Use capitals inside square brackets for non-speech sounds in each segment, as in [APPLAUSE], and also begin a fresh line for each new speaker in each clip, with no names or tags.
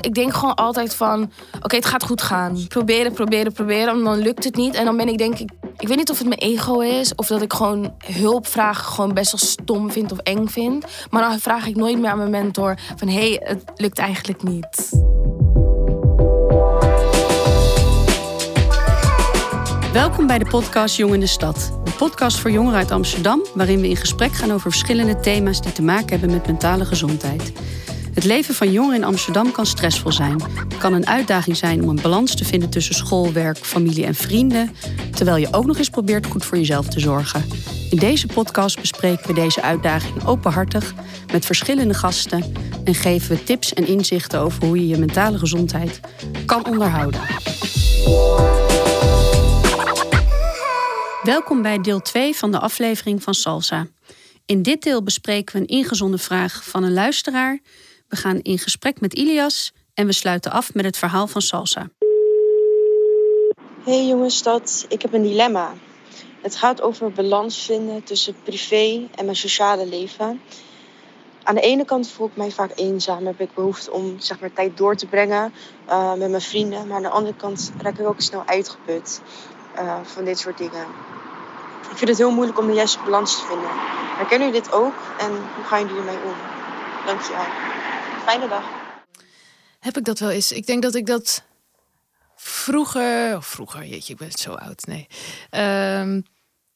Ik denk gewoon altijd van, oké, het gaat goed gaan. Proberen, proberen, proberen. En dan lukt het niet. En dan ben ik denk ik, ik weet niet of het mijn ego is. Of dat ik gewoon hulp vragen gewoon best wel stom vind of eng vind. Maar dan vraag ik nooit meer aan mijn mentor van, hé, hey, het lukt eigenlijk niet.
Welkom bij de podcast Jong in de Stad. Een podcast voor jongeren uit Amsterdam, waarin we in gesprek gaan over verschillende thema's die te maken hebben met mentale gezondheid. Het leven van jongeren in Amsterdam kan stressvol zijn. Het kan een uitdaging zijn om een balans te vinden tussen school, werk, familie en vrienden, terwijl je ook nog eens probeert goed voor jezelf te zorgen. In deze podcast bespreken we deze uitdaging openhartig met verschillende gasten en geven we tips en inzichten over hoe je je mentale gezondheid kan onderhouden. Welkom bij deel 2 van de aflevering van Salsa. In dit deel bespreken we een ingezonden vraag van een luisteraar. We gaan in gesprek met Ilias en we sluiten af met het verhaal van Salsa.
Hey jongens, ik heb een dilemma. Het gaat over balans vinden tussen privé en mijn sociale leven. Aan de ene kant voel ik mij vaak eenzaam, heb ik behoefte om zeg maar, tijd door te brengen uh, met mijn vrienden. Maar aan de andere kant raak ik ook snel uitgeput uh, van dit soort dingen. Ik vind het heel moeilijk om de juiste balans te vinden. Herkennen jullie dit ook en hoe gaan jullie ermee om? Dankjewel. Fijne dag.
Heb ik dat wel eens? Ik denk dat ik dat vroeger, of vroeger, jeetje, ik ben zo oud, nee. Um,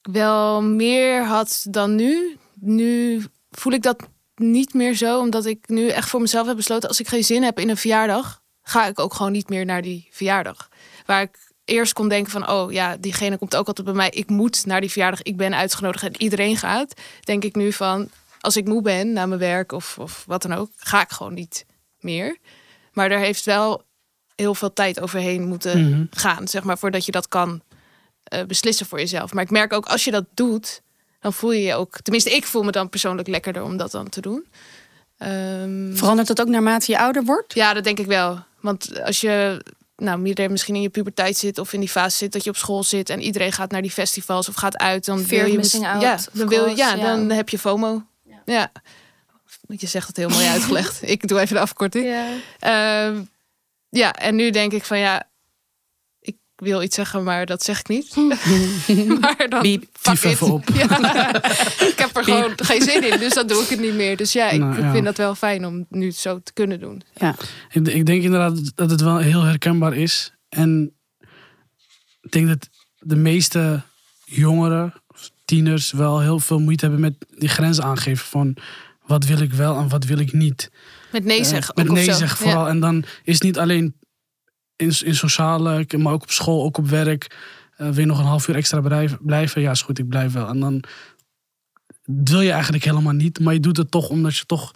wel meer had dan nu. Nu voel ik dat niet meer zo, omdat ik nu echt voor mezelf heb besloten: als ik geen zin heb in een verjaardag, ga ik ook gewoon niet meer naar die verjaardag. Waar ik eerst kon denken van, oh ja, diegene komt ook altijd bij mij. Ik moet naar die verjaardag. Ik ben uitgenodigd en iedereen gaat. Denk ik nu van, als ik moe ben na mijn werk of, of wat dan ook, ga ik gewoon niet meer. Maar er heeft wel heel veel tijd overheen moeten mhm. gaan, zeg maar, voordat je dat kan uh, beslissen voor jezelf. Maar ik merk ook, als je dat doet, dan voel je je ook, tenminste, ik voel me dan persoonlijk lekkerder om dat dan te doen.
Um, Verandert dat ook naarmate je ouder wordt?
Ja, dat denk ik wel. Want als je nou, iedereen misschien in je puberteit zit of in die fase zit dat je op school zit en iedereen gaat naar die festivals of gaat uit, dan
wil
je
misschien
ja, dan wil je, ja, dan heb je FOMO. Ja. Je zegt het heel mooi uitgelegd. [LAUGHS] ik doe even de afkorting. Ja. Uh, ja, en nu denk ik van ja, wil iets zeggen, maar dat zeg ik niet. [LAUGHS] maar dan
Biep, even op.
ik heb er gewoon geen zin in, dus dan doe ik het niet meer. Dus ja, ik, nou, vind dat wel fijn om nu zo te kunnen doen.
Ja. Ik, ik, denk inderdaad dat het wel heel herkenbaar is. En ik denk dat de meeste jongeren, tieners, wel heel veel moeite hebben met die grens aangeven van wat wil ik wel en wat wil ik niet.
Met nee zeggen.
Uh, met nee zeggen vooral. En dan is het niet alleen in, in sociale, maar ook op school, ook op werk. Uh, wil je nog een half uur extra blijven? Ja, is goed, ik blijf wel. En dan wil je eigenlijk helemaal niet, maar je doet het toch omdat je toch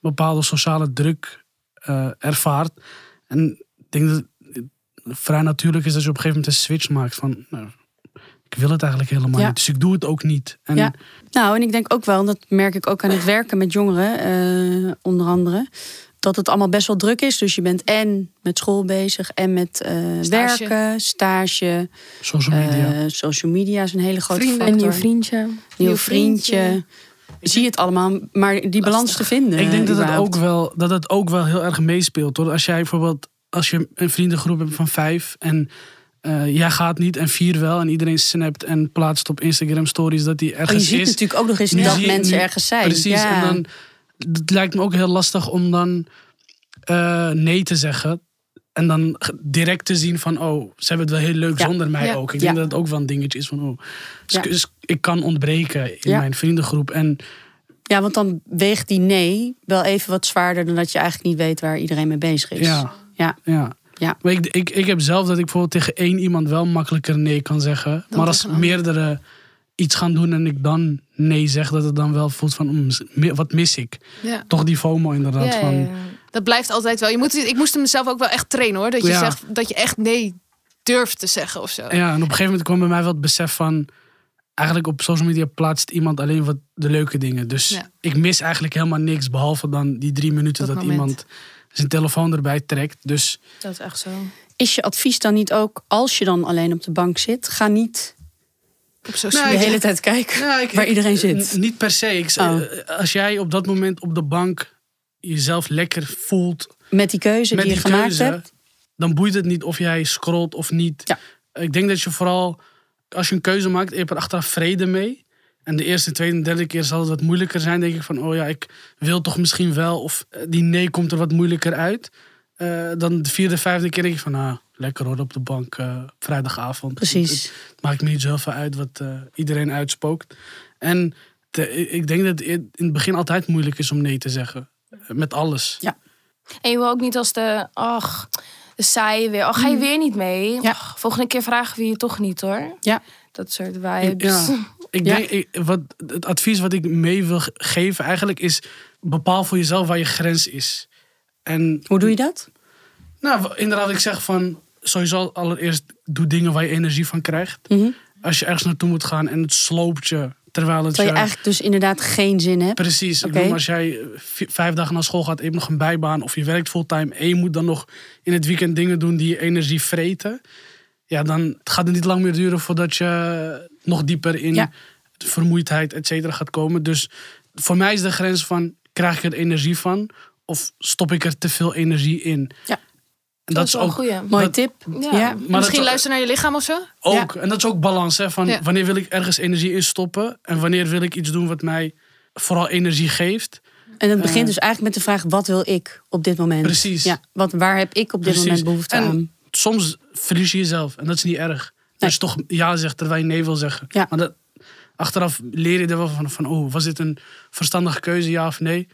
bepaalde sociale druk uh, ervaart. En ik denk dat het vrij natuurlijk is dat je op een gegeven moment een switch maakt van. Nou, ik wil het eigenlijk helemaal niet, dus ik doe het ook niet.
En ja. Nou, en ik denk ook wel, dat merk ik ook aan het werken met jongeren, uh, onder andere dat het allemaal best wel druk is. Dus je bent en met school bezig en met uh, werken, stage.
Social media. Uh,
social media is een hele grote
Vrienden, Een nieuw vriendje.
Nieuw vriendje. Zie je het allemaal, maar die balans te vinden.
Ik denk dat het, ook wel, dat het ook wel heel erg meespeelt. Hoor. Als jij bijvoorbeeld, als je een vriendengroep hebt van vijf en uh, jij gaat niet en vier wel. En iedereen snapt en plaatst op Instagram stories dat die ergens
is. je ziet natuurlijk ook nog eens dat mensen ergens zijn.
Precies, ja. en dan het lijkt me ook heel lastig om dan uh, nee te zeggen. En dan direct te zien van, oh, ze hebben het wel heel leuk zonder mij ook. Ik denk dat het ook wel een dingetje is van, oh, dus, dus ik kan ontbreken in mijn vriendengroep. En
ja, want dan weegt die nee wel even wat zwaarder dan dat je eigenlijk niet weet waar iedereen mee bezig is.
Ja,
ja.
ja. Ja. Maar ik, ik, ik heb zelf dat ik bijvoorbeeld tegen één iemand wel makkelijker nee kan zeggen. maar als meerdere iets gaan doen en ik dan nee zeg, dat het dan wel voelt van mm, wat mis ik. Ja. Toch die FOMO inderdaad. Ja, van,
Dat blijft altijd wel. Je moet, ik moest mezelf ook wel echt trainen hoor. Dat je, zegt, dat je echt nee durft te zeggen of zo.
Ja, en op een gegeven moment kwam bij mij wel het besef van... Eigenlijk op social media plaatst iemand alleen wat de leuke dingen. Dus ik mis eigenlijk helemaal niks. Behalve dan die drie minuten dat, iemand zijn telefoon erbij trekt. Dus
dat is echt zo.
Is je advies dan niet ook, als je dan alleen op de bank zit, ga niet op social nou, de hele tijd kijken nou, waar iedereen zit.
Niet per se. Ik, oh. eh, Als jij op dat moment op de bank jezelf lekker voelt
Met die keuze
met
die je gemaakt
keuze,
hebt.
dan boeit het niet of jij scrolt of niet.
Ja.
Ik denk dat je vooral, als je een keuze maakt, je hebt er achteraf vrede mee. En de eerste, tweede en derde keer zal het wat moeilijker zijn. Denk ik van, oh ja, ik wil toch misschien wel. Of eh, die nee komt er wat moeilijker uit. Eh, dan de vierde, vijfde keer denk je van, ah, lekker hoor, op de bank eh, vrijdagavond.
Precies.
Het, het maakt me niet zoveel uit wat iedereen uitspookt. En ik denk dat het in het begin altijd moeilijk is om nee te zeggen. Met alles.
En je wil ook niet als de, ach, de saaie weer. Oh, ga je weer niet mee?
Mm. Ja.
Volgende keer vragen we je toch niet hoor.
Ja.
Dat soort vibes.
Ja. Ik denk, ik, wat, het advies wat ik mee wil ge- geven eigenlijk is... bepaal voor jezelf waar je grens is. En
Hoe doe je dat?
nou, inderdaad, ik zeg van... sowieso allereerst doe dingen waar je energie van krijgt.
Mhm.
Als je ergens naartoe moet gaan en het sloopt je... terwijl het
Terwijl je
je-
eigenlijk dus inderdaad geen zin hebt.
Precies. Ik bedoel, als jij eh, vijf dagen naar school gaat, je hebt nog een bijbaan of je werkt fulltime en je moet dan nog in het weekend dingen doen die je energie vreten, ja, dan gaat het niet lang meer duren voordat je nog dieper in
Ja.
vermoeidheid, et cetera, gaat komen. Dus voor mij is de grens van, krijg ik er energie van of stop ik er te veel energie in?
Ja.
En
Dat is een
ook,
goeie.
Mooie tip.
Ja.
Ja.
maar
Misschien
dat,
luisteren naar je lichaam of zo?
ook, en dat is ook balans, hè, van
Ja.
wanneer wil ik ergens energie in stoppen en wanneer wil ik iets doen wat mij vooral energie geeft.
En het begint
Eh.
dus eigenlijk met de vraag: wat wil ik op dit moment?
Precies.
Ja, wat, waar heb ik op dit
Precies.
moment behoefte
En
aan?
soms verlies je jezelf. En dat is niet erg. Als je toch ja zegt terwijl je nee wil zeggen.
Ja.
Maar dat, achteraf leer je er wel van, van... Oh, was dit een verstandige keuze, ja of nee?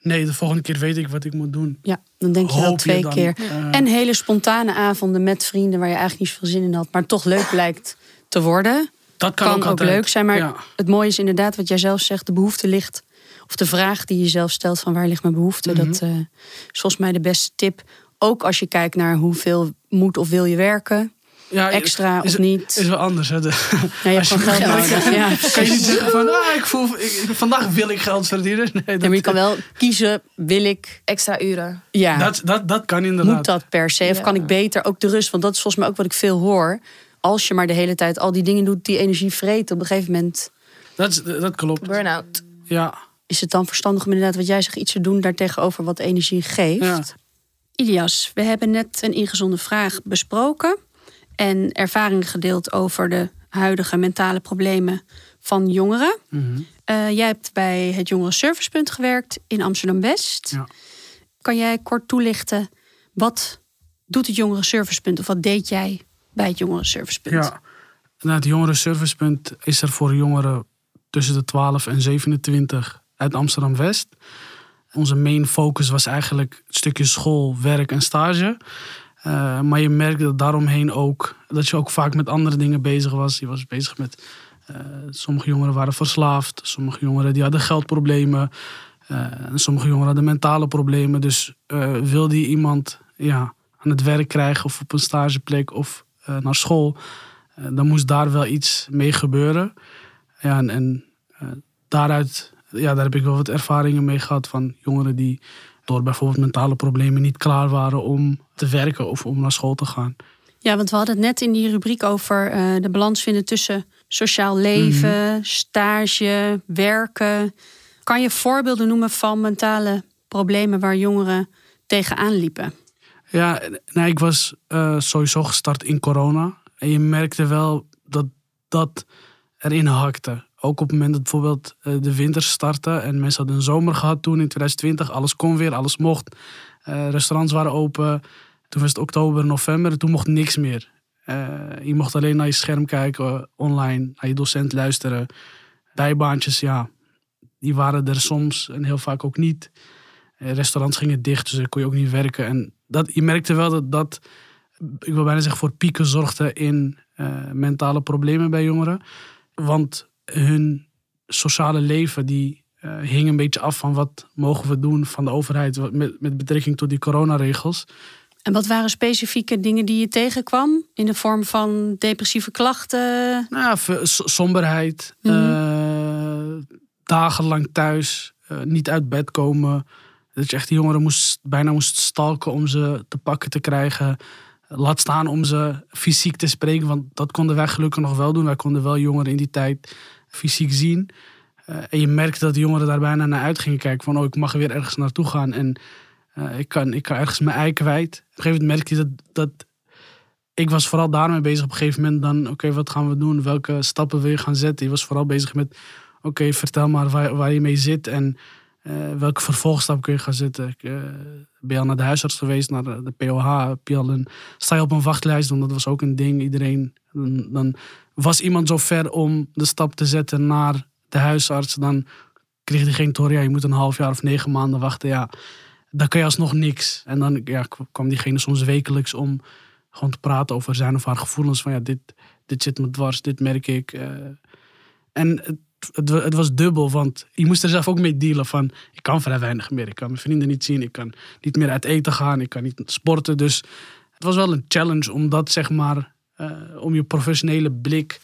Nee, de volgende keer weet ik wat ik moet doen.
Ja, dan denk je wel
Hoop je
twee
dan,
keer. En hele spontane avonden met vrienden waar je eigenlijk niet zoveel zin in had, maar toch leuk blijkt te worden.
Dat kan,
Kan,
ook,
leuk zijn, maar
Ja.
het mooie is inderdaad wat jij zelf zegt: de behoefte ligt, of de vraag die je zelf stelt van waar ligt mijn behoefte.
Mhm.
Dat eh, is volgens mij de beste tip. Ook als je kijkt naar hoeveel moet of wil je werken,
Ja,
extra
is,
of niet.
Is wel anders. Hè? De-
Ja, je [LAUGHS] hebt
als je
gewoon geld [LAUGHS] nodig. Ja,
kan je niet zeggen van... Ah, ik voel, ik, vandaag wil ik geld verdienen. [LAUGHS] Nee,
Ja,
dat,
maar je kan wel kiezen, wil ik,
Extra uren.
ja,
dat, dat, dat kan inderdaad.
moet dat per se? Of
Ja.
kan ik beter ook de rust? Want dat is volgens mij ook wat ik veel hoor. Als je maar de hele tijd al die dingen doet die energie vreten, op een gegeven moment
Dat, is- dat klopt.
Burn-out.
Ja.
is het dan verstandig om inderdaad wat jij zegt iets te doen daartegenover wat energie geeft. Ilias, we hebben net een ingezonde vraag besproken en ervaring gedeeld over de huidige mentale problemen van jongeren.
Mhm.
Eh, jij hebt bij het Jongerenservicepunt gewerkt in Amsterdam West.
Ja.
Kan jij kort toelichten wat doet het Jongerenservicepunt of wat deed jij bij het Jongerenservicepunt?
Ja, nou, het jongerenservicepunt is er voor jongeren tussen de 12 en 27 uit Amsterdam West. Onze main focus was eigenlijk het stukje school, werk en stage. Eh, maar je merkte daaromheen ook dat je ook vaak met andere dingen bezig was. Je was bezig met. eh, sommige jongeren waren verslaafd, sommige jongeren die hadden geldproblemen. eh, sommige jongeren hadden mentale problemen. Dus wilde iemand ja, aan het werk krijgen of op een stageplek of naar school, dan moest daar wel iets mee gebeuren. Ja, en en daaruit, ja, daar heb ik wel wat ervaringen mee gehad van jongeren die door bijvoorbeeld mentale problemen niet klaar waren om te werken of om naar school te gaan.
Ja, want we hadden het net in die rubriek over eh, de balans vinden tussen sociaal leven, stage, werken. Kan je voorbeelden noemen van mentale problemen waar jongeren tegenaan liepen?
Ja, nee, ik was eh, sowieso gestart in corona. En je merkte wel dat dat erin hakte. Ook op het moment dat bijvoorbeeld eh, de winter startte en mensen hadden een zomer gehad toen in 2020. Alles kon weer, alles mocht. Eh, restaurants waren open. Toen was het oktober, november en toen mocht niks meer. Eh, je mocht alleen naar je scherm kijken, online, naar je docent luisteren. Bijbaantjes, ja, die waren er soms en heel vaak ook niet. Restaurants gingen dicht, dus dan kon je ook niet werken. En dat, je merkte wel dat dat, ik wil bijna zeggen, voor pieken zorgde in mentale problemen bij jongeren. Want hun sociale leven, die eh, hing een beetje af van wat mogen we doen van de overheid met, met betrekking tot die coronaregels.
En wat waren specifieke dingen die je tegenkwam in de vorm van depressieve klachten?
Nou, somberheid, eh, dagenlang thuis, eh, niet uit bed komen. Dat je echt die jongeren moest, bijna moest stalken om ze te pakken te krijgen. Laat staan om ze fysiek te spreken, want dat konden wij gelukkig nog wel doen. Wij konden wel jongeren in die tijd fysiek zien. Eh, en je merkte dat de jongeren daar bijna naar uit gingen kijken. Van, oh, ik mag weer ergens naartoe gaan. En Eh, ik, kan, ik kan ergens mijn ei kwijt. Op een gegeven moment merkte je dat, dat ik was vooral daarmee bezig op een gegeven moment dan, oké, wat gaan we doen? Welke stappen wil je gaan zetten? Je was vooral bezig met, oké, vertel maar waar, waar je mee zit en eh, welke vervolgstap kun je gaan zetten. Eh, ben je al naar de huisarts geweest, naar de, de POH? Heb je al een, sta je op een wachtlijst? Want dat was ook een ding. Iedereen, dan, dan was iemand zo ver om de stap te zetten naar de huisarts. Dan kreeg hij geen toren. Je moet een half jaar of negen maanden wachten. Ja, dan kun je alsnog niks. En dan ja, kwam diegene soms wekelijks om gewoon te praten over zijn of haar gevoelens. Van ja, dit, dit zit me dwars, dit merk ik. eh. en het, het was dubbel, want je moest er zelf ook mee dealen van... Ik kan vrij weinig meer, ik kan mijn vrienden niet zien. Ik kan niet meer uit eten gaan, ik kan niet sporten. Dus het was wel een challenge om dat, zeg maar... eh, om je professionele blik,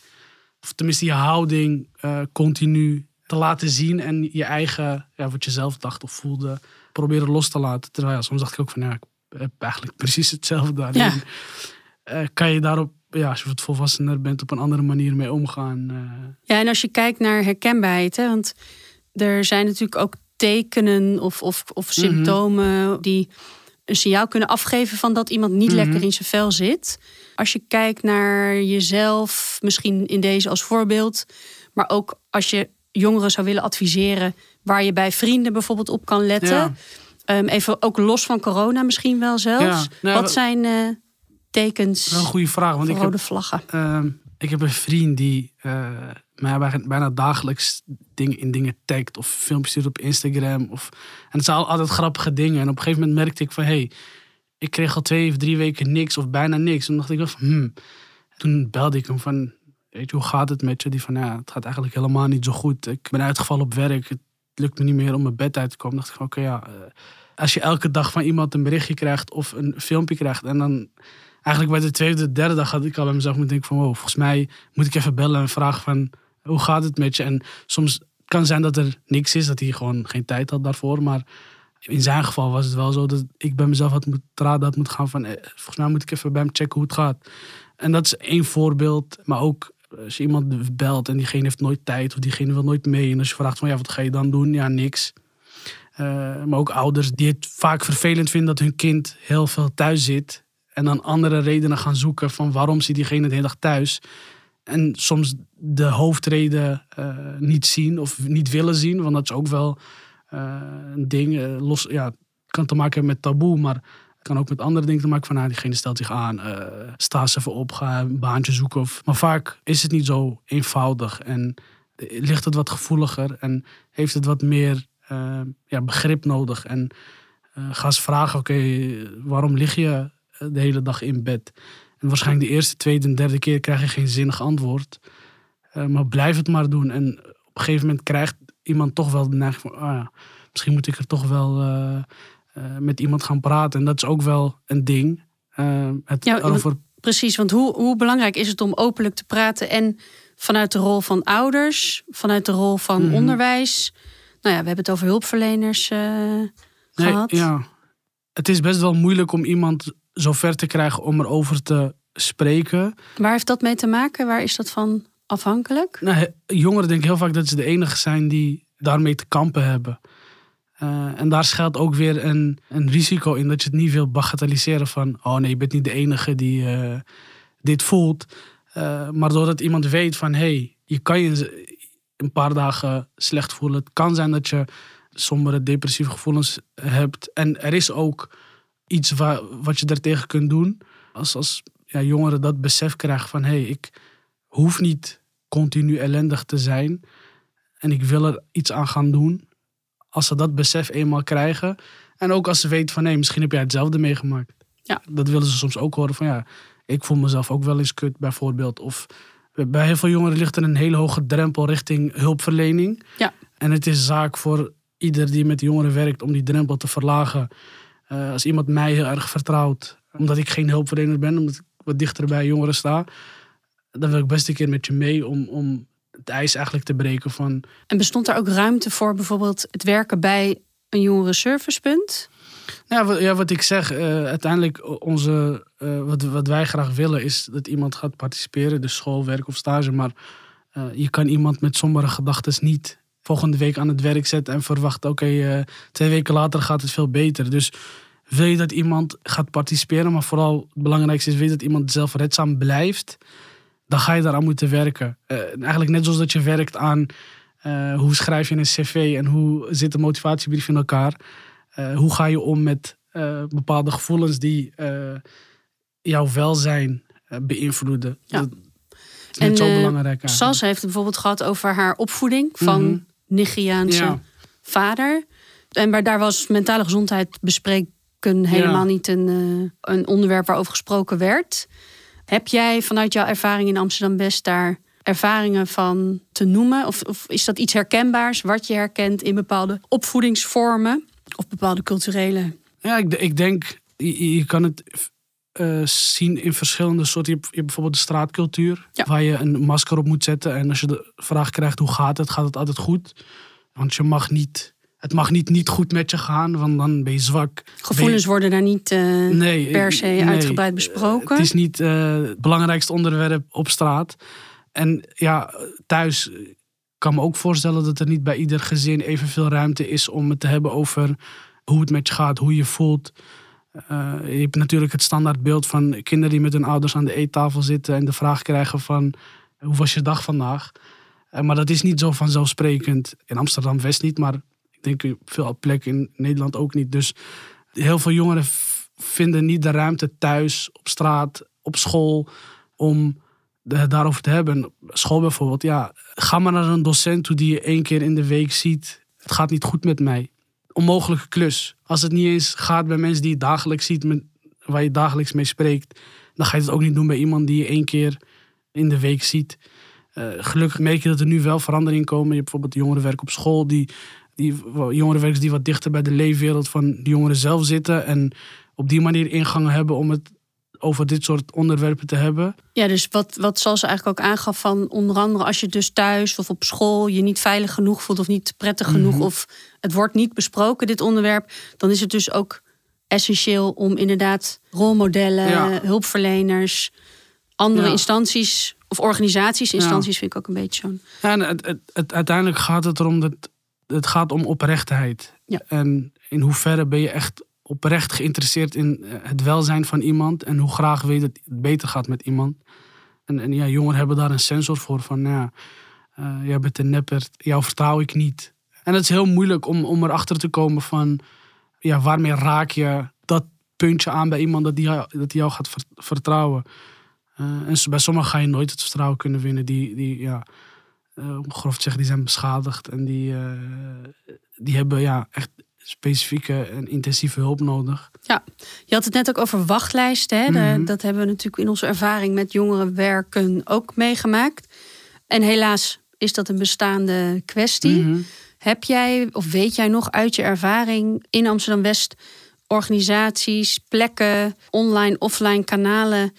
of tenminste je houding... eh, continu te laten zien en je eigen, ja, wat je zelf dacht of voelde... proberen los te laten. Terwijl ja, soms dacht ik ook van, ja, ik heb eigenlijk [LAUGHS] precies hetzelfde daarin.
Ja.
Eh, kan je daarop, ja, als je wat volwassener bent, op een andere manier mee omgaan?
Ja, en als je kijkt naar herkenbaarheid, hè, want er zijn natuurlijk ook tekenen of, of, of symptomen die een signaal kunnen afgeven van dat iemand niet
Mhm.
lekker in zijn vel zit. Als je kijkt naar jezelf, misschien in deze als voorbeeld, maar ook als je jongeren zou willen adviseren waar je bij vrienden bijvoorbeeld op kan letten.
Ja.
Ehm, even ook los van corona misschien wel zelfs.
Ja, nou,
Wat zijn eh, tekens
Wel een goede vraag, want ik
rode
heb,
vlaggen?
ehm, ik heb een vriend die eh, mij bijna- dagelijks dingen, in dingen tagt of filmpjes stuurt op Instagram. Of, en het zijn al- altijd grappige dingen. En op een gegeven moment merkte ik van, hé, hey, ik kreeg al twee of drie weken niks of bijna niks. En dacht ik van, hmm. Toen belde ik hem van, weet je, hoe gaat het met je? Die van, ja, het gaat eigenlijk helemaal niet zo goed. Ik ben uitgevallen op werk. Het lukt me niet meer om mijn bed uit te komen. dacht ik van, oké, ja. eh, als je elke dag van iemand een berichtje krijgt of een filmpje krijgt. En dan eigenlijk bij de tweede, de derde dag had ik al bij mezelf moeten denken van, wow, volgens mij moet ik even bellen en vragen van, hoe gaat het met je? En soms kan zijn dat er niks is, dat hij gewoon geen tijd had daarvoor. Maar in zijn geval was het wel zo dat ik bij mezelf had moeten raden had moeten gaan van, eh, volgens mij moet ik even bij hem checken hoe het gaat. En dat is één voorbeeld. Maar ook als je iemand belt en diegene heeft nooit tijd of diegene wil nooit mee. En als je vraagt van ja, wat ga je dan doen? Ja, niks. Eh, maar ook ouders die het vaak vervelend vinden dat hun kind heel veel thuis zit. En dan andere redenen gaan zoeken van waarom zit diegene de hele dag thuis. En soms de hoofdreden eh, niet zien of niet willen zien. Want dat is ook wel eh, een ding. eh, los, ja, kan te maken hebben met taboe, maar kan ook met andere dingen te maken van nou, diegene stelt zich aan, eh sta even op, ga een baantje zoeken. Of, maar vaak is het niet zo eenvoudig en ligt het wat gevoeliger en heeft het wat meer ja, begrip nodig. En eh, ga eens vragen, oké, waarom lig je de hele dag in bed? En waarschijnlijk de eerste, tweede en derde keer krijg je geen zinnig antwoord. Eh, maar blijf het maar doen. En op een gegeven moment krijgt iemand toch wel de neiging van, ah ja, misschien moet ik er toch wel eh, eh, met iemand gaan praten. En dat is ook wel een ding. Eh, het
Ja,
over
Precies, want hoe, hoe belangrijk is het om openlijk te praten en vanuit de rol van ouders, vanuit de rol van
Mhm.
onderwijs. Nou ja, we hebben het over hulpverleners eh,
Nee,
gehad.
ja. Het is best wel moeilijk om iemand zo ver te krijgen om erover te spreken.
Waar heeft dat mee te maken? Waar is dat van afhankelijk?
Nou, jongeren denken heel vaak dat ze de enige zijn die daarmee te kampen hebben. Eh, en daar schuilt ook weer een, een risico in dat je het niet wil bagatelliseren van... oh nee, je bent niet de enige die eh, dit voelt. Eh, maar doordat iemand weet van... hé, hey, je kan je een paar dagen slecht voelen. Het kan zijn dat je sombere depressieve gevoelens hebt. En er is ook iets wa- wat je daartegen kunt doen. Als, als ja, jongeren dat besef krijgen van... hé, hey, ik hoef niet continu ellendig te zijn. En ik wil er iets aan gaan doen. Als ze dat besef eenmaal krijgen. En ook als ze weten van nee, misschien heb jij hetzelfde meegemaakt.
Ja.
Dat willen ze soms ook horen van ja, ik voel mezelf ook wel eens kut bijvoorbeeld. Of bij heel veel jongeren ligt er een hele hoge drempel richting hulpverlening.
Ja.
En het is zaak voor ieder die met jongeren werkt om die drempel te verlagen. Eh, als iemand mij heel erg vertrouwt, omdat ik geen hulpverlener ben, omdat ik wat dichter bij jongeren sta, dan wil ik best een keer met je mee om, om het ijs eigenlijk te breken van
En bestond er ook ruimte voor bijvoorbeeld het werken bij een jongerenservicepunt?
Wat, ja, wat ik zeg, eh, uiteindelijk onze, eh, wat, wat wij graag willen is dat iemand gaat participeren, dus school, werk of stage. Maar eh, je kan iemand met sombere gedachten niet volgende week aan het werk zet en verwacht, oké, twee weken later gaat het veel beter. Dus wil je dat iemand gaat participeren, maar vooral het belangrijkste is, wil je dat iemand zelfredzaam blijft, dan ga je daaraan moeten werken. Eh, eigenlijk net zoals dat je werkt aan eh, hoe schrijf je een cv en hoe zit de motivatiebrief in elkaar. Eh, hoe ga je om met bepaalde gevoelens die jouw welzijn beïnvloeden.
Ja.
Dat is zo belangrijk eigenlijk.
Sas heeft het bijvoorbeeld gehad over haar opvoeding van
Mhm.
Nigeriaanse
Ja.
vader. En maar daar was mentale gezondheid bespreken helemaal niet een, een onderwerp waarover gesproken werd. Heb jij vanuit jouw ervaring in Amsterdam-West daar ervaringen van te noemen? Of, of is dat iets herkenbaars wat je herkent in bepaalde opvoedingsvormen of bepaalde culturele?
Ja, ik, ik denk, je, je kan het eh, zien in verschillende soorten. Je hebt, je hebt bijvoorbeeld de straatcultuur,
Ja.
waar je een masker op moet zetten. En als je de vraag krijgt hoe gaat het, gaat het altijd goed. Want je mag niet, het mag niet niet goed met je gaan, want dan ben je zwak.
Gevoelens worden daar niet eh,
nee,
per se
nee.
uitgebreid besproken.
Het is niet eh, het belangrijkste onderwerp op straat. En ja, thuis kan me ook voorstellen dat er niet bij ieder gezin evenveel ruimte is om het te hebben over hoe het met je gaat, hoe je je voelt. Eh, je hebt natuurlijk het standaardbeeld van kinderen die met hun ouders aan de eettafel zitten en de vraag krijgen van hoe was je dag vandaag? Eh, maar dat is niet zo vanzelfsprekend. In Amsterdam West niet, maar ik denk veel plekken in Nederland ook niet. Dus heel veel jongeren vinden niet de ruimte thuis, op straat, op school om de- daarover te hebben. School bijvoorbeeld, ja, ga maar naar een docent toe die je één keer in de week ziet. Het gaat niet goed met mij. Onmogelijke klus. Als het niet eens gaat bij mensen die je dagelijks ziet, met, waar je dagelijks mee spreekt, dan ga je het ook niet doen bij iemand die je één keer in de week ziet. Eh, gelukkig merk je dat er nu wel veranderingen komen. Je hebt bijvoorbeeld jongerenwerk op school, die, die jongerenwerkers die wat dichter bij de leefwereld van de jongeren zelf zitten. En op die manier ingangen hebben om het over dit soort onderwerpen te hebben.
Ja, dus wat, wat Sals eigenlijk ook aangaf van onder andere als je dus thuis of op school je niet veilig genoeg voelt of niet prettig genoeg
Mhm.
of het wordt niet besproken, dit onderwerp, dan is het dus ook essentieel om inderdaad rolmodellen,
Ja.
hulpverleners, andere
Ja.
instanties of organisaties, instanties vind ik ook een beetje zo'n.
Ja, en het, het, het- uiteindelijk gaat het erom dat het gaat om oprechtheid.
Ja.
En in hoeverre ben je echt oprecht geïnteresseerd in eh, het welzijn van iemand en hoe graag wil je dat het beter gaat met iemand. En, en ja, jongeren hebben daar een sensor voor van, nou ja, eh, jij bent een nepper, jou vertrouw ik niet. En het is heel moeilijk om, om erachter te komen van, ja, waarmee raak je dat puntje aan bij iemand dat die jou, dat die jou gaat ver- vertrouwen. Eh, en bij sommigen ga je nooit het vertrouwen kunnen winnen. Die, die, ja, eh, om grof te zeggen, die zijn beschadigd. En die, eh, die hebben ja, echt specifieke en intensieve hulp nodig.
Je had het net ook over wachtlijsten. Hè?
Mhm.
dat hebben we natuurlijk in onze ervaring met jongeren werken ook meegemaakt. En helaas is dat een bestaande kwestie.
Mhm.
Heb jij of weet jij nog uit je ervaring in Amsterdam West organisaties, plekken, online, offline kanalen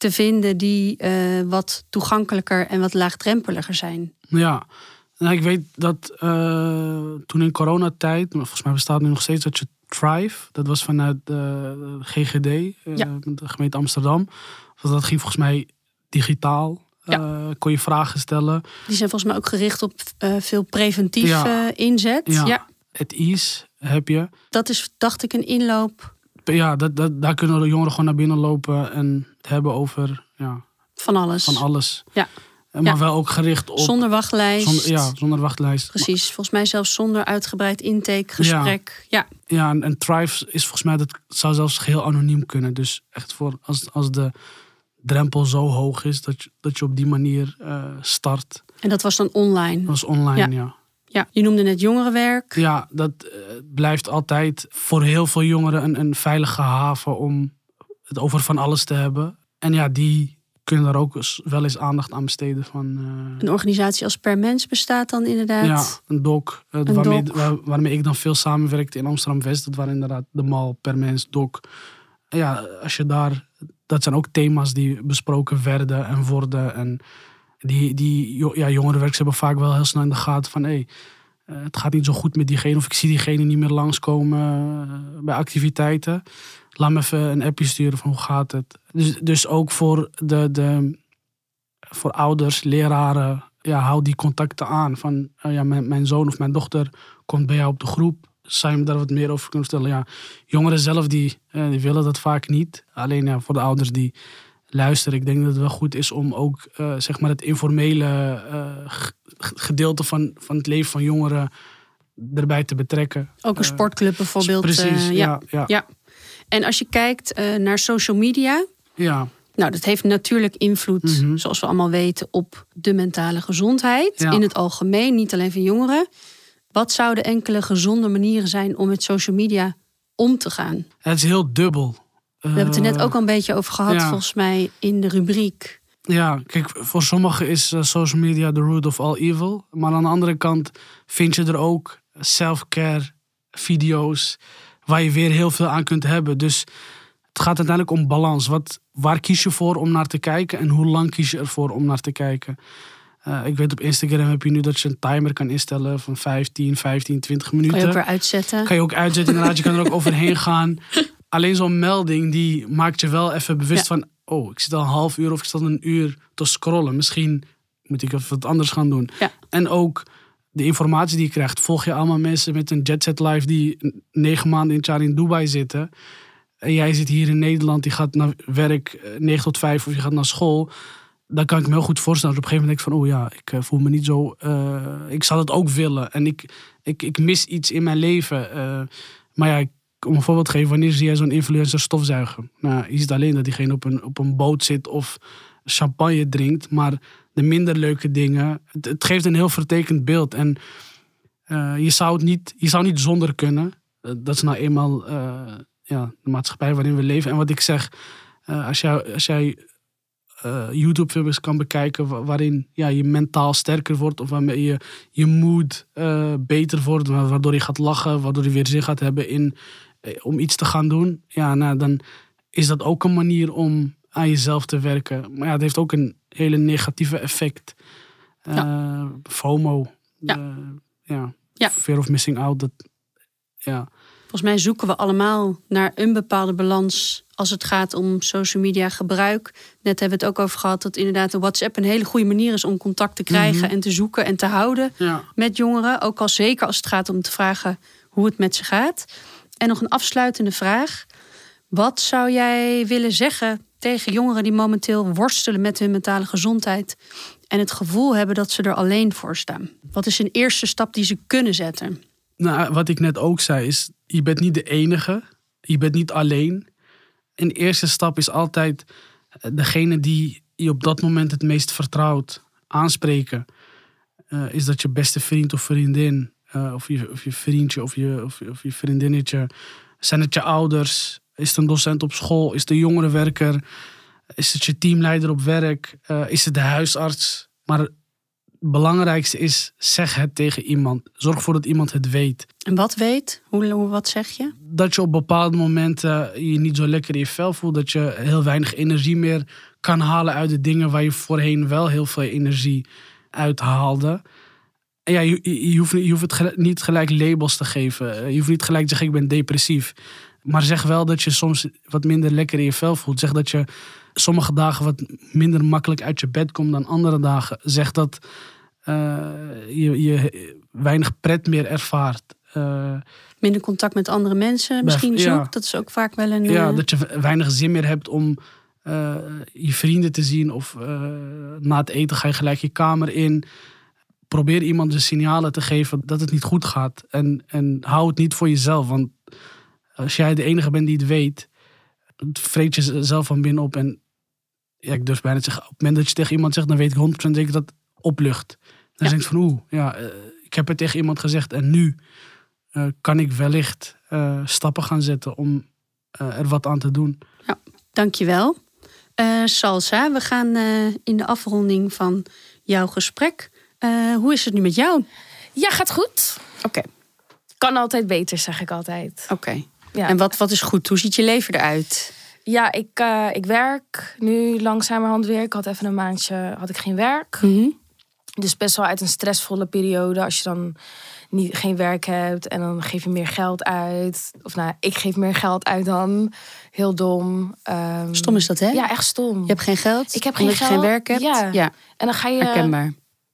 te vinden die eh, wat toegankelijker en wat laagdrempeliger zijn?
Ja, nou, ik weet dat eh, toen in coronatijd, maar volgens mij bestaat nu nog steeds dat je Thrive, dat was vanuit de GGD, eh,
Ja.
de gemeente Amsterdam. Dus dat ging volgens mij digitaal. Kon je vragen stellen.
Die zijn volgens mij ook gericht op veel preventief
Ja.
eh, inzet.
Ja.
ja,
Het Ease heb je.
dat is, dacht ik, een inloop
Ja, dat, dat, daar kunnen de jongeren gewoon naar binnen lopen en het hebben over ja,
van alles.
van alles.
Ja.
Maar
Ja.
wel ook gericht op.
Zonder wachtlijst.
zonder- ja, zonder wachtlijst.
Precies, volgens mij zelfs zonder uitgebreid intakegesprek. Ja.
Ja, en, en Thrive is volgens mij, dat zou zelfs geheel anoniem kunnen. Dus echt voor als, als de drempel zo hoog is dat je, dat je op die manier eh, start.
en dat was dan online.
Dat was online,
Ja.
ja.
Ja, je noemde net jongerenwerk.
Ja, dat eh, blijft altijd voor heel veel jongeren een, een veilige haven om het over van alles te hebben. En ja, die kunnen daar ook wel eens aandacht aan besteden van... eh,
Een organisatie als Per Mens bestaat dan inderdaad.
Ja, een doc. eh,
Een
waarmee,
doc.
waar- waarmee ik dan veel samenwerkte in Amsterdam-West. Dat waren inderdaad de mal, per mens, doc. En Ja, als je daar... Dat zijn ook thema's die besproken werden en worden. En die, die ja, jongerenwerkers hebben vaak wel heel snel in de gaten van... Hey, eh, het gaat niet zo goed met diegene. Of ik zie diegene niet meer langskomen eh, bij activiteiten. Laat me even een appje sturen van hoe gaat het. Dus, dus ook voor de... de voor ouders, leraren, ja, hou die contacten aan. Van eh, ja, mijn, mijn zoon of mijn dochter komt bij jou op de groep. Zou je me daar wat meer over kunnen vertellen? Ja, jongeren zelf die, eh, die willen dat vaak niet. Alleen ja, voor de ouders die luisteren, ik denk dat het wel goed is om ook eh, zeg maar het informele eh, gedeelte van, van het leven van jongeren erbij te betrekken.
Ook een
Eh,
sportclub bijvoorbeeld.
Precies, ja. Ja,
Ja. En als je kijkt naar social media,
ja.
nou, dat heeft natuurlijk invloed,
Mhm.
zoals we allemaal weten, op de mentale gezondheid
Ja.
in het algemeen, niet alleen van jongeren. Wat zouden enkele gezonde manieren zijn om met social media om te gaan?
Het is heel dubbel.
We hebben het er net ook al een beetje over gehad,
ja.
volgens mij, in de rubriek.
Ja, kijk, voor sommigen is eh, social media the root of all evil. Maar aan de andere kant vind je er ook self-care video's waar je weer heel veel aan kunt hebben. Dus het gaat uiteindelijk om balans. Wat, waar kies je voor om naar te kijken en hoe lang kies je ervoor om naar te kijken? Eh, ik weet op Instagram heb je nu dat je een timer kan instellen van 15, 15, 20 minuten.
Kan je ook weer uitzetten.
Kan je ook uitzetten, inderdaad. Je kan er ook [LAUGHS] overheen gaan. Alleen zo'n melding, die maakt je wel even bewust
Ja.
van... oh, ik zit al een half uur of ik zit al een uur te scrollen. Misschien moet ik even wat anders gaan doen.
Ja.
En ook de informatie die je krijgt. Volg je allemaal mensen met een Jet Set Life... die negen maanden in het jaar in Dubai zitten... en jij zit hier in Nederland, die gaat naar werk eh, 9 tot 5 of je gaat naar school... Dan kan ik me heel goed voorstellen. Dat op een gegeven moment denk ik van, oh ja, ik eh, voel me niet zo. eh, ik zou dat ook willen. En ik, ik, ik mis iets in mijn leven. eh, maar ja, ik- om een voorbeeld te geven, wanneer zie jij zo'n influencer stofzuigen? Nou, je ziet alleen dat diegene op een, op een boot zit of champagne drinkt. Maar de minder leuke dingen, het, geeft een heel vertekend beeld. En eh, je, zou het niet, je zou niet zonder kunnen. Dat is nou eenmaal eh, ja, de maatschappij waarin we leven. En wat ik zeg, eh, als, jij, als jij YouTube-films kan bekijken wa- waarin ja, je mentaal sterker wordt of waarmee je, je mood beter wordt, wa- waardoor je gaat lachen, waardoor je weer zin gaat hebben in, om iets te gaan doen, ja, nou, dan is dat ook een manier om aan jezelf te werken. Maar ja, het heeft ook een hele negatieve effect. Eh, FOMO.
Ja.
eh, ja.
Ja.
Fear of missing out. Dat, ja.
Volgens mij zoeken we allemaal naar een bepaalde balans als het gaat om social media gebruik. Net hebben we het ook over gehad dat inderdaad de WhatsApp een hele goede manier is om contact te krijgen
Mhm.
en te zoeken en te houden
Ja.
met jongeren. Ook al zeker als het gaat om te vragen hoe het met ze gaat. En nog een afsluitende vraag. Wat zou jij willen zeggen tegen jongeren die momenteel worstelen met hun mentale gezondheid en het gevoel hebben dat ze er alleen voor staan? Wat is een eerste stap die ze kunnen zetten?
Nou, wat ik net ook zei is, je bent niet de enige. Je bent niet alleen. Een eerste stap is altijd eh, degene die je op dat moment het meest vertrouwt aanspreken. Eh, is dat je beste vriend of vriendin, eh, of, je, of je vriendje of je, of, of je vriendinnetje. Zijn het je ouders? Is het een docent op school? Is het een jongerenwerker? Is het je teamleider op werk? Eh, is het de huisarts? Maar het belangrijkste is, zeg het tegen iemand. Zorg ervoor dat iemand het weet.
En wat weet? Hoe, hoe wat zeg je?
Dat je op bepaalde momenten je niet zo lekker in je vel voelt. Dat je heel weinig energie meer kan halen uit de dingen waar je voorheen wel heel veel energie uit haalde. En ja, je, je, hoeft, je hoeft het gel- niet gelijk labels te geven. Eh, Je hoeft niet gelijk te zeggen, ik ben depressief. Maar zeg wel dat je soms wat minder lekker in je vel voelt. Zeg dat je sommige dagen wat minder makkelijk uit je bed komt dan andere dagen. Zeg dat eh, je, je weinig pret meer ervaart. Eh,
Minder contact met andere mensen misschien
ja.
zoekt. Dat is ook vaak wel een...
ja, dat je weinig zin meer hebt om je vrienden te zien. Of na het eten ga je gelijk je kamer in. Probeer iemand de signalen te geven dat het niet goed gaat. En, en hou het niet voor jezelf. Want als jij de enige bent die het weet, vreet je zelf van binnen op. En ja, ik durf bijna te zeggen, op het moment dat je tegen iemand zegt, dan weet ik 100% zeker dat het oplucht. Dan
Ja.
denk ik van oeh, ja, eh, ik heb het tegen iemand gezegd en nu eh, kan ik wellicht eh, stappen gaan zetten om er wat aan te doen.
Dankjewel. Eh Salsa, we gaan in de afronding van jouw gesprek. Eh, hoe is het nu met jou?
Ja, gaat goed.
Oké.
Kan altijd beter, zeg ik altijd.
Oké.
Ja.
En wat, wat is goed? Hoe ziet je leven eruit?
Ja, ik, eh, ik werk nu langzamerhand weer. Ik had even een maandje had ik geen werk. Dus best wel uit een stressvolle periode. Als je dan niet, geen werk hebt en dan geef je meer geld uit. Of nou, ik geef meer geld uit dan. Heel dom. Ehm,
Stom is dat, hè?
Ja, echt stom.
Je hebt geen geld?
Ik heb
omdat
geen
je geen
geld.
werk hebt?
Ja.
ja
En dan ga je...
herkenbaar.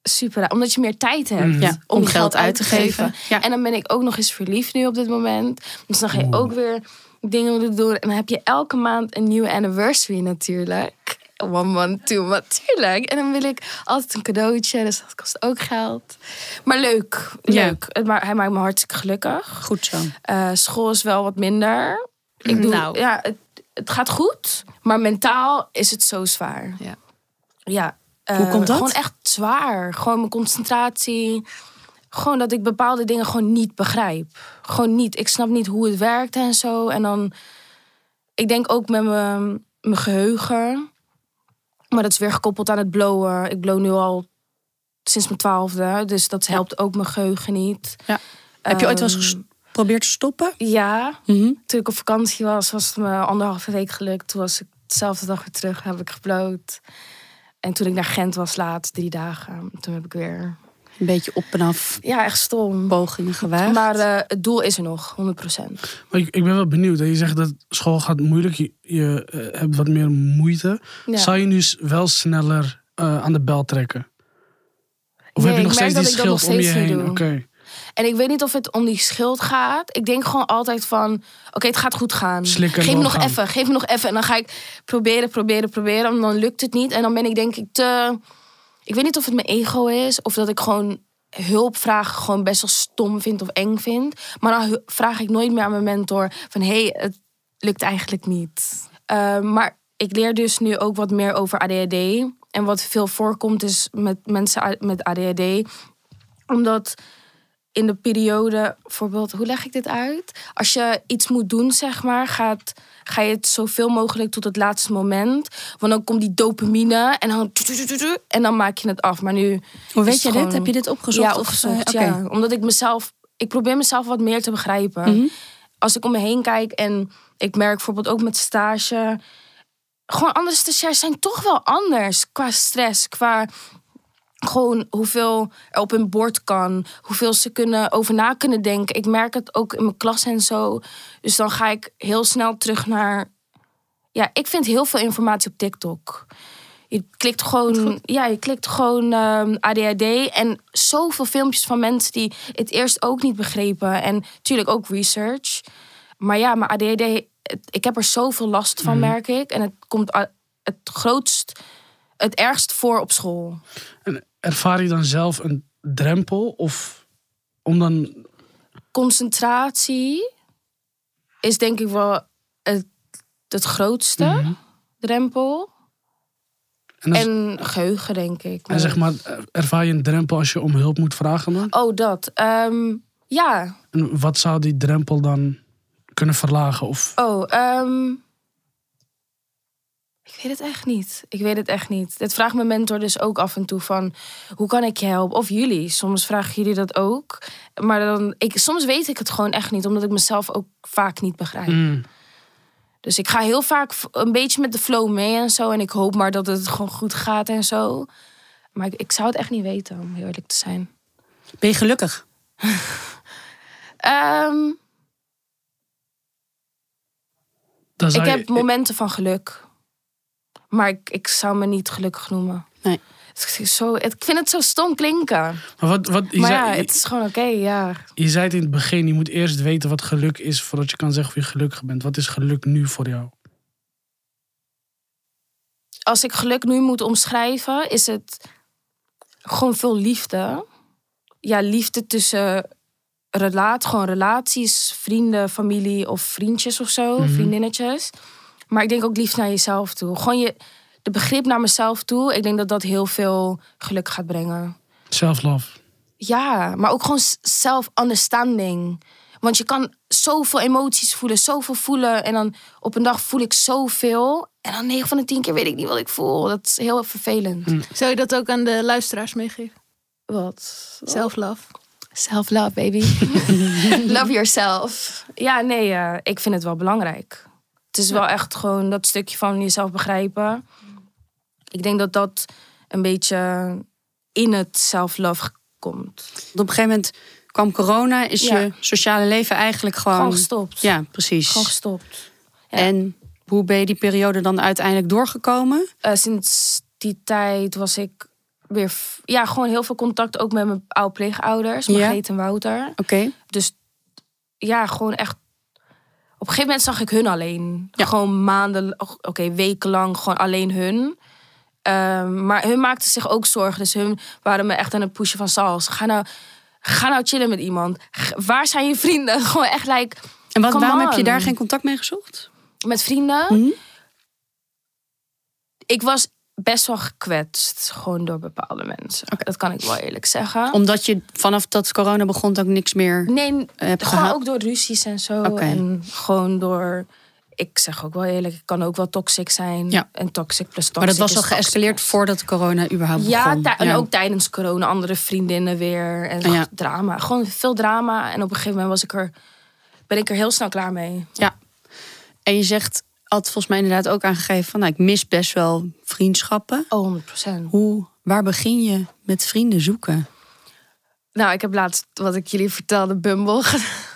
Super raar. Omdat je meer tijd hebt
Mhm.
Ja,
om, geld uit te geven.
Ja.
En dan ben ik ook nog eens verliefd nu op dit moment. Dus dan ga je ook weer dingen doen. En dan heb je elke maand een nieuwe anniversary natuurlijk. One month, two month, tuurlijk. En dan wil ik altijd een cadeautje. Dus dat kost ook geld. Maar leuk, leuk. Het ma- Hij maakt me hartstikke gelukkig.
Goed zo.
Eh, school is wel wat minder. Ik doe,
Nou.
ja, het, het gaat goed. Maar mentaal is het zo zwaar.
Ja.
Ja. Eh,
Hoe komt dat?
Gewoon echt zwaar. Gewoon mijn concentratie. Gewoon dat ik bepaalde dingen gewoon niet begrijp. Gewoon niet. Ik snap niet hoe het werkt en zo. En dan... Ik denk ook met mijn, mijn geheugen. Maar dat is weer gekoppeld aan het blowen. Ik blow nu al sinds mijn twaalfde. Dus dat helpt ook mijn geheugen niet.
Heb je ooit wel eens
Ehm,
geprobeerd te stoppen?
Ja,
Mhm.
toen ik op vakantie was, was het me anderhalve week gelukt. Toen was ik dezelfde dag weer terug, heb ik gebloot. En toen ik naar Gent was laatst, drie dagen, toen heb ik weer...
Een beetje op en af
Ja, echt stom.
pogingen gewaagd.
Maar eh, het doel is er nog, 100%.
Maar ik, ik ben wel benieuwd. Hè? Je zegt dat school gaat moeilijk. Je, je eh, hebt wat meer moeite.
Ja.
Zou je nu wel sneller eh, aan de bel trekken? Of
Nee,
heb je nog
ik merk
steeds die
dat ik dat
schild om
nog
je
steeds
heen? Oké.
doe. En ik weet niet of het om die schuld gaat. Ik denk gewoon altijd van, oké, het gaat goed gaan.
Slikken
geef me nog even, geef me nog even. En dan ga ik proberen, proberen, proberen. En dan lukt het niet. En dan ben ik denk ik te... Ik weet niet of het mijn ego is. Of dat ik gewoon hulp vragen gewoon best wel stom vind of eng vind. Maar dan vraag ik nooit meer aan mijn mentor van... hé, hey, het lukt eigenlijk niet. Eh, maar ik leer dus nu ook wat meer over ADHD. En wat veel voorkomt is met mensen met ADHD. Omdat in de periode, bijvoorbeeld, hoe leg ik dit uit? Als je iets moet doen, zeg maar, gaat, ga je het zoveel mogelijk tot het laatste moment. Want dan komt die dopamine en dan, en dan maak je het af. Maar nu.
Hoe weet je dit? Heb je dit opgezocht?
Ja,
of,
opgezocht.
eh, oké.
ja. Omdat ik mezelf, ik probeer mezelf wat meer te begrijpen.
Mhm.
Als ik om me heen kijk en ik merk bijvoorbeeld ook met stage. Gewoon andere stagiairs zijn toch wel anders qua stress, qua gewoon hoeveel er op hun bord kan, hoeveel ze kunnen over na kunnen denken. Ik merk het ook in mijn klas en zo. Dus dan ga ik heel snel terug naar. Ja, ik vind heel veel informatie op TikTok. Je klikt gewoon, ja, je klikt gewoon ehm, ADHD en zoveel filmpjes van mensen die het eerst ook niet begrepen en natuurlijk ook research. Maar ja, mijn ADHD, ik heb er zoveel last van, merk ik. En het komt het grootst, het ergst voor op school.
En ervaar je dan zelf een drempel? Of om dan...
concentratie is denk ik wel het, het grootste
Mhm.
drempel.
En,
geheugen, denk ik.
en zeg maar, ervaar je een drempel als je om hulp moet vragen dan?
Oh, dat. Ehm, ja.
En wat zou die drempel dan kunnen verlagen? Of
Oh, ehm, ik weet het echt niet. Ik weet het echt niet. Dit vraagt mijn mentor dus ook af en toe van... hoe kan ik je helpen? Of jullie. Soms vragen jullie dat ook. Maar dan, ik, soms weet ik het gewoon echt niet. Omdat ik mezelf ook vaak niet begrijp.
Mm.
Dus ik ga heel vaak een beetje met de flow mee en zo. En ik hoop maar dat het gewoon goed gaat en zo. Maar ik, ik zou het echt niet weten, om heel eerlijk te zijn.
Ben je gelukkig? [LAUGHS]
Ehm, ik heb momenten van geluk. Maar ik, ik zou me niet gelukkig noemen.
Nee.
Het is zo, ik vind het zo stom klinken.
Maar wat, wat, je,
maar
zei,
ja,
je-
het is gewoon oké, ja.
je zei het in het begin, je moet eerst weten wat geluk is voordat je kan zeggen of je gelukkig bent. Wat is geluk nu voor jou?
Als ik geluk nu moet omschrijven, is het gewoon veel liefde. Ja, liefde tussen relaat, gewoon relaties, vrienden, familie of vriendjes of zo,
Mhm.
vriendinnetjes. Maar ik denk ook liefde naar jezelf toe. Gewoon je, de begrip naar mezelf toe. Ik denk dat dat heel veel geluk gaat brengen.
Self-love.
Ja, maar ook gewoon self-understanding. Want je kan zoveel emoties voelen, zoveel voelen. En dan op een dag voel ik zoveel. En dan 9 van de 10 keer weet ik niet wat ik voel. Dat is heel vervelend.
Zou je dat ook aan de luisteraars meegeven?
Wat?
Self-love.
Self-love, baby. [LAUGHS] Love yourself. Ja, nee, eh, ik vind het wel belangrijk. Het is wel echt gewoon dat stukje van jezelf begrijpen. Ik denk dat dat een beetje in het self-love komt.
Want op een gegeven moment kwam corona, is
Ja.
je sociale leven eigenlijk gewoon...
Gewoon gestopt.
Ja, precies.
Gewoon gestopt. ja.
En hoe ben je die periode dan uiteindelijk doorgekomen?
Eh, sinds die tijd was ik weer, ja, gewoon heel veel contact ook met mijn oude pleegouders,
Ja.
Margreet en Wouter.
Oké.
Dus ja, gewoon echt. Op een gegeven moment zag ik hun alleen.
Ja.
Gewoon maanden, oké, wekenlang gewoon alleen hun. Ehm, maar hun maakten zich ook zorgen. Dus hun waren me echt aan het pushen van Sals. Ga nou, ga nou chillen met iemand. G- Waar zijn je vrienden? [LAUGHS] Gewoon echt like,
En wat, waarom heb je daar geen contact mee gezocht?
met vrienden.
Mhm.
Ik was best wel gekwetst. Gewoon door bepaalde mensen. Dat kan ik wel eerlijk zeggen.
Omdat je vanaf dat corona begon ook niks meer
Nee,
hebt
gewoon
gehad?
ook door ruzies en zo. En gewoon door. Ik zeg ook wel eerlijk, ik kan ook wel toxic zijn.
Ja.
En toxic plus toxic.
Maar dat was al geëscaleerd voordat corona überhaupt
Ja,
begon.
tij- en ook tijdens corona andere vriendinnen weer. En
Ja.
drama. Gewoon veel drama. En op een gegeven moment was ik er, ben ik er heel snel klaar mee.
Ja. En je zegt, had volgens mij inderdaad ook aangegeven van, nou, ik mis best wel vriendschappen.
Oh, 100%.
Hoe, waar begin je met vrienden zoeken?
Nou, ik heb laatst, wat ik jullie vertelde, Bumble.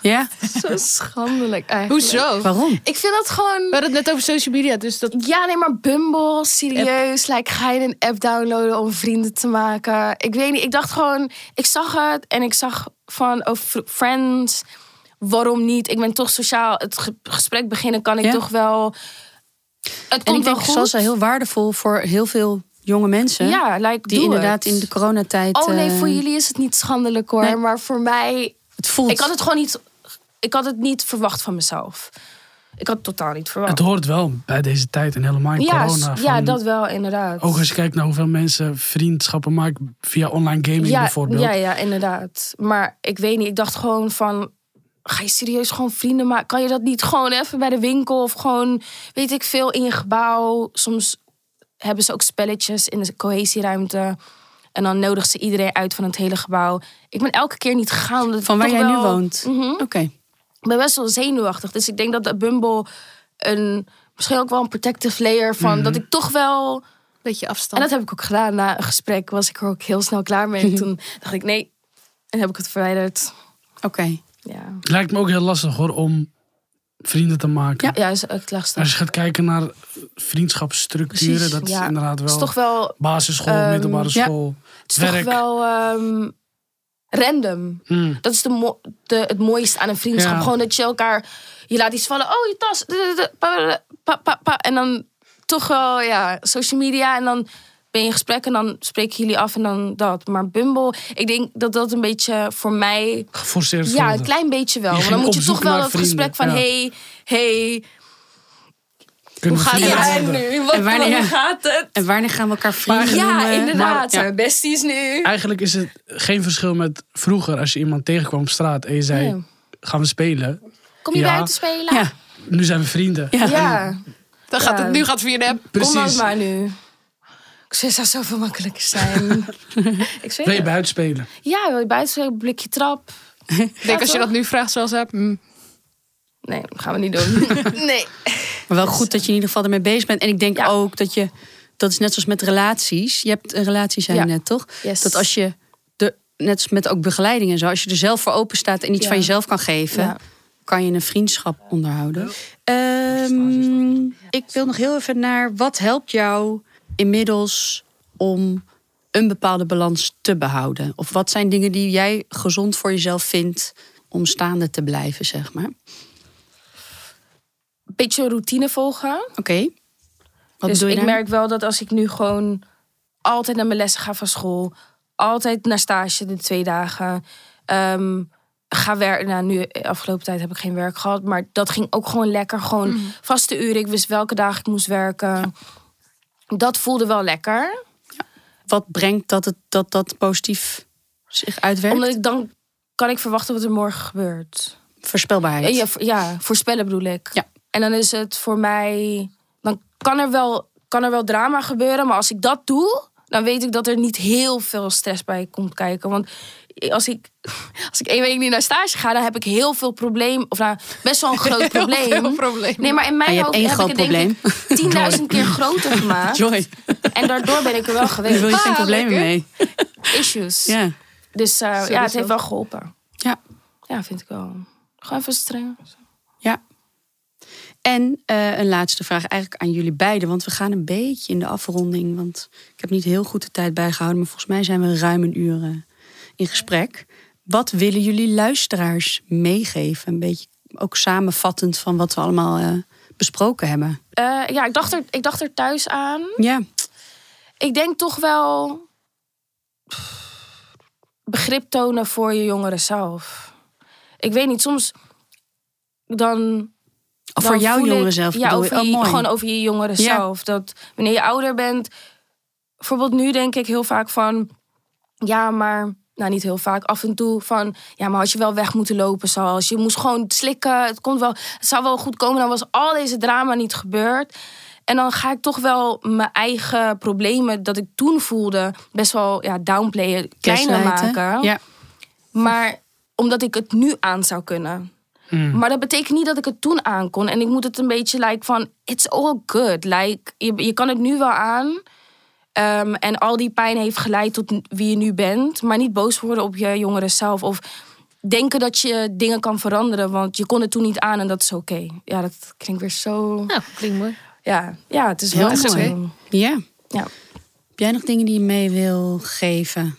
Ja? [LAUGHS]
Zo schandelijk eigenlijk.
Hoezo?
Waarom?
Ik vind dat gewoon...
We hadden het net over social media, dus dat...
Ja, nee, maar Bumble, serieus. Like, ga je een app downloaden om vrienden te maken? Ik weet niet, ik dacht gewoon... Ik zag het en ik zag van, oh, fr- friends, waarom niet? Ik ben toch sociaal, het ge- gesprek beginnen kan ik
Ja.
toch wel... Het
En
komt
ik
wel
denk
goed.
zoals heel waardevol voor heel veel jonge mensen.
Ja, like,
die inderdaad in de coronatijd...
Oh nee,
eh,
voor jullie is het niet schandelijk hoor.
Nee.
Maar voor mij...
Het voelt.
Ik had het gewoon niet... Ik had het niet verwacht van mezelf. Ik had het totaal niet verwacht.
Het hoort wel bij deze tijd en helemaal in
ja,
corona.
ja, dat wel, inderdaad.
Ook als je kijkt naar hoeveel mensen vriendschappen maken via online gaming
ja,
bijvoorbeeld.
Ja, ja, inderdaad. Maar ik weet niet, ik dacht gewoon van... Ga je serieus gewoon vrienden maken? Kan je dat niet gewoon even bij de winkel of gewoon, weet ik veel, in je gebouw? Soms hebben ze ook spelletjes in de cohesieruimte. En dan nodigen ze iedereen uit van het hele gebouw. Ik ben elke keer niet gegaan. omdat
Van waar jij nu woont?
Mhm.
Oké.
Ik ben best wel zenuwachtig. Dus ik denk dat de Bumble een... Misschien ook wel een protective layer van... Dat ik toch wel...
Beetje
En
afstand.
dat heb ik ook gedaan. Na een gesprek was ik er ook heel snel klaar mee. En [LAUGHS] toen dacht ik, nee. En heb ik het verwijderd.
Oké.
Ja,
Het lijkt me ook heel lastig hoor om vrienden te maken.
ja is echt lastig.
Als je gaat kijken naar vriendschapsstructuren,
Precies,
dat is
ja.
inderdaad
Het is
wel
toch wel,
basisschool,
ehm,
middelbare
ja.
school,
het is
werk.
toch wel ehm, random.
Mm.
Dat is de mo- de, het mooiste aan een vriendschap.
Ja.
Gewoon dat je elkaar... Je laat iets vallen. Oh, je tas. Pa, pa, pa. En dan toch wel, ja, social media. En dan ben je in gesprek en dan spreken jullie af en dan dat. Maar Bumble, ik denk dat dat een beetje voor mij...
Geforceerd
Ja, een klein beetje wel.
Ging
dan moet je toch wel dat gesprek van... Hey, hey,
Kunnen
hoe gaat het nu? Wat,
En wanneer-
hoe gaat het?
En wanneer gaan we elkaar vrienden
Ja,
noemen?
inderdaad.
Maar-
besties nu?
Eigenlijk is het geen verschil met vroeger als je iemand tegenkwam op straat en je zei, gaan we spelen?
Kom je
Ja.
buiten spelen?
Ja.
Nu zijn we vrienden.
Ja.
Ja,
Dan gaat het, nu gaat het via de app.
kom maar nu. Ik zou zoveel makkelijker zijn. [LAUGHS] ik
Wil je buiten spelen?
Ja, wil je buiten spelen? Blikje trap?
Ik [LAUGHS] denk als je dat nu vraagt zoals heb. hm,
Nee, dat gaan we niet doen. [LAUGHS] nee.
Maar wel goed dat je in ieder geval ermee bezig bent. En ik denk
Ja.
ook dat je, dat is net zoals met relaties. Je hebt een relatie, zei je
Ja.
net, toch?
Yes.
Dat als je, de, net als met ook begeleiding en zo, als je er zelf voor open staat en iets
Ja.
van jezelf kan geven,
Ja.
kan je een vriendschap onderhouden. Ehm, ik wil nog heel even naar wat helpt jou inmiddels om een bepaalde balans te behouden? Of wat zijn dingen die jij gezond voor jezelf vindt om staande te blijven, zeg maar?
Beetje routine volgen.
Oké. Wat
dus
je
ik
daar?
merk wel dat als ik nu gewoon altijd naar mijn lessen ga van school, altijd naar stage de twee dagen, ehm, ga werken. Nou, nu afgelopen tijd heb ik geen werk gehad, maar dat ging ook gewoon lekker. Gewoon
Mhm.
vaste uren. Ik wist welke dagen ik moest werken. Dat voelde wel lekker.
wat brengt dat het, dat, dat positief zich uitwerkt?
Omdat ik dan kan ik verwachten wat er morgen gebeurt.
Voorspelbaarheid.
Ja, ja, voorspellen bedoel ik.
Ja.
En dan is het voor mij. Dan kan er, wel, kan er wel drama gebeuren. Maar als ik dat doe, dan weet ik dat er niet heel veel stress bij komt kijken. Want als ik, als ik één week niet naar stage ga, dan heb ik heel veel probleem. Of nou, best wel een [LAUGHS] groot probleem.
veel probleem.
Nee, maar in mijn
Ah,
hoofd heb ik het denk ik [LAUGHS] 10.000 keer groter gemaakt. [LAUGHS]
Joy,
En daardoor ben ik er wel
daar wil je
geweest.
geen
Ah,
problemen mee.
Issues.
Ja.
Dus eh, ja, het heeft wel geholpen.
ja,
Ja, vind ik wel. Gewoon even streng.
ja. En eh, een laatste vraag eigenlijk aan jullie beiden. Want we gaan een beetje in de afronding. Want ik heb niet heel goed de tijd bijgehouden. Maar volgens mij zijn we ruim een uur eh, in gesprek. Wat willen jullie luisteraars meegeven? Een beetje ook samenvattend van wat we allemaal eh, besproken hebben.
Eh, ja, ik dacht, er, ik dacht er thuis aan.
Ja,
Ik denk toch wel begrip tonen voor je jongeren zelf. Ik weet niet, soms dan.
of voor jouw
ik-
jongeren zelf
Ja, over
je? Oh,
gewoon over je jongeren
Ja.
zelf. Dat wanneer je ouder bent. Bijvoorbeeld nu denk ik heel vaak van. Ja, maar. Nou, niet heel vaak. Af en toe van. Ja, maar had je wel weg moeten lopen zoals. Je moest gewoon slikken. Het, komt wel, het zou wel goed komen. Dan was al deze drama niet gebeurd. En dan ga ik toch wel mijn eigen problemen dat ik toen voelde. best wel ja, downplayen, kleiner maken.
Ja,
Maar omdat ik het nu aan zou kunnen.
Hmm.
Maar dat betekent niet dat ik het toen aan kon. En ik moet het een beetje like van, it's all good. Like, je, je kan het nu wel aan. Ehm, en al die pijn heeft geleid tot wie je nu bent. Maar niet boos worden op je jongeren zelf. Of denken dat je dingen kan veranderen. Want je kon het toen niet aan en dat is oké. Ja, dat klinkt weer zo...
Nou, klinkt mooi.
Ja, ja het is
Heel
wel
mooi.
zo.
ja.
Ja.
Heb jij nog dingen die je mee wil geven?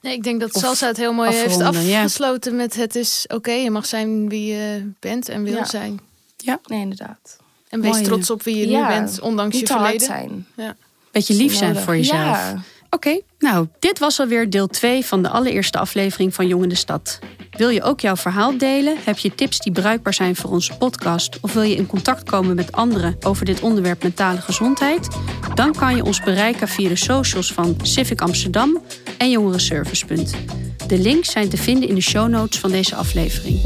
Nee, ik denk dat
Of
Salsa het heel mooi heeft
ja.
afgesloten met het is oké, je mag zijn wie je bent en wil
Ja.
zijn.
Nee, inderdaad.
En wees
Mooi,
trots op wie je
Ja,
nu bent, ondanks
Niet
je
te hard
verleden.
zijn.
Beetje lief zijn voor jezelf.
Ja.
Oké, nou, dit was alweer deel 2 van de allereerste aflevering van Jong in de Stad. Wil je ook jouw verhaal delen? Heb je tips die bruikbaar zijn voor onze podcast? Of wil je in contact komen met anderen over dit onderwerp mentale gezondheid? Dan kan je ons bereiken via de socials van Civic Amsterdam en Jongerenservice. De links zijn te vinden in de show notes van deze aflevering.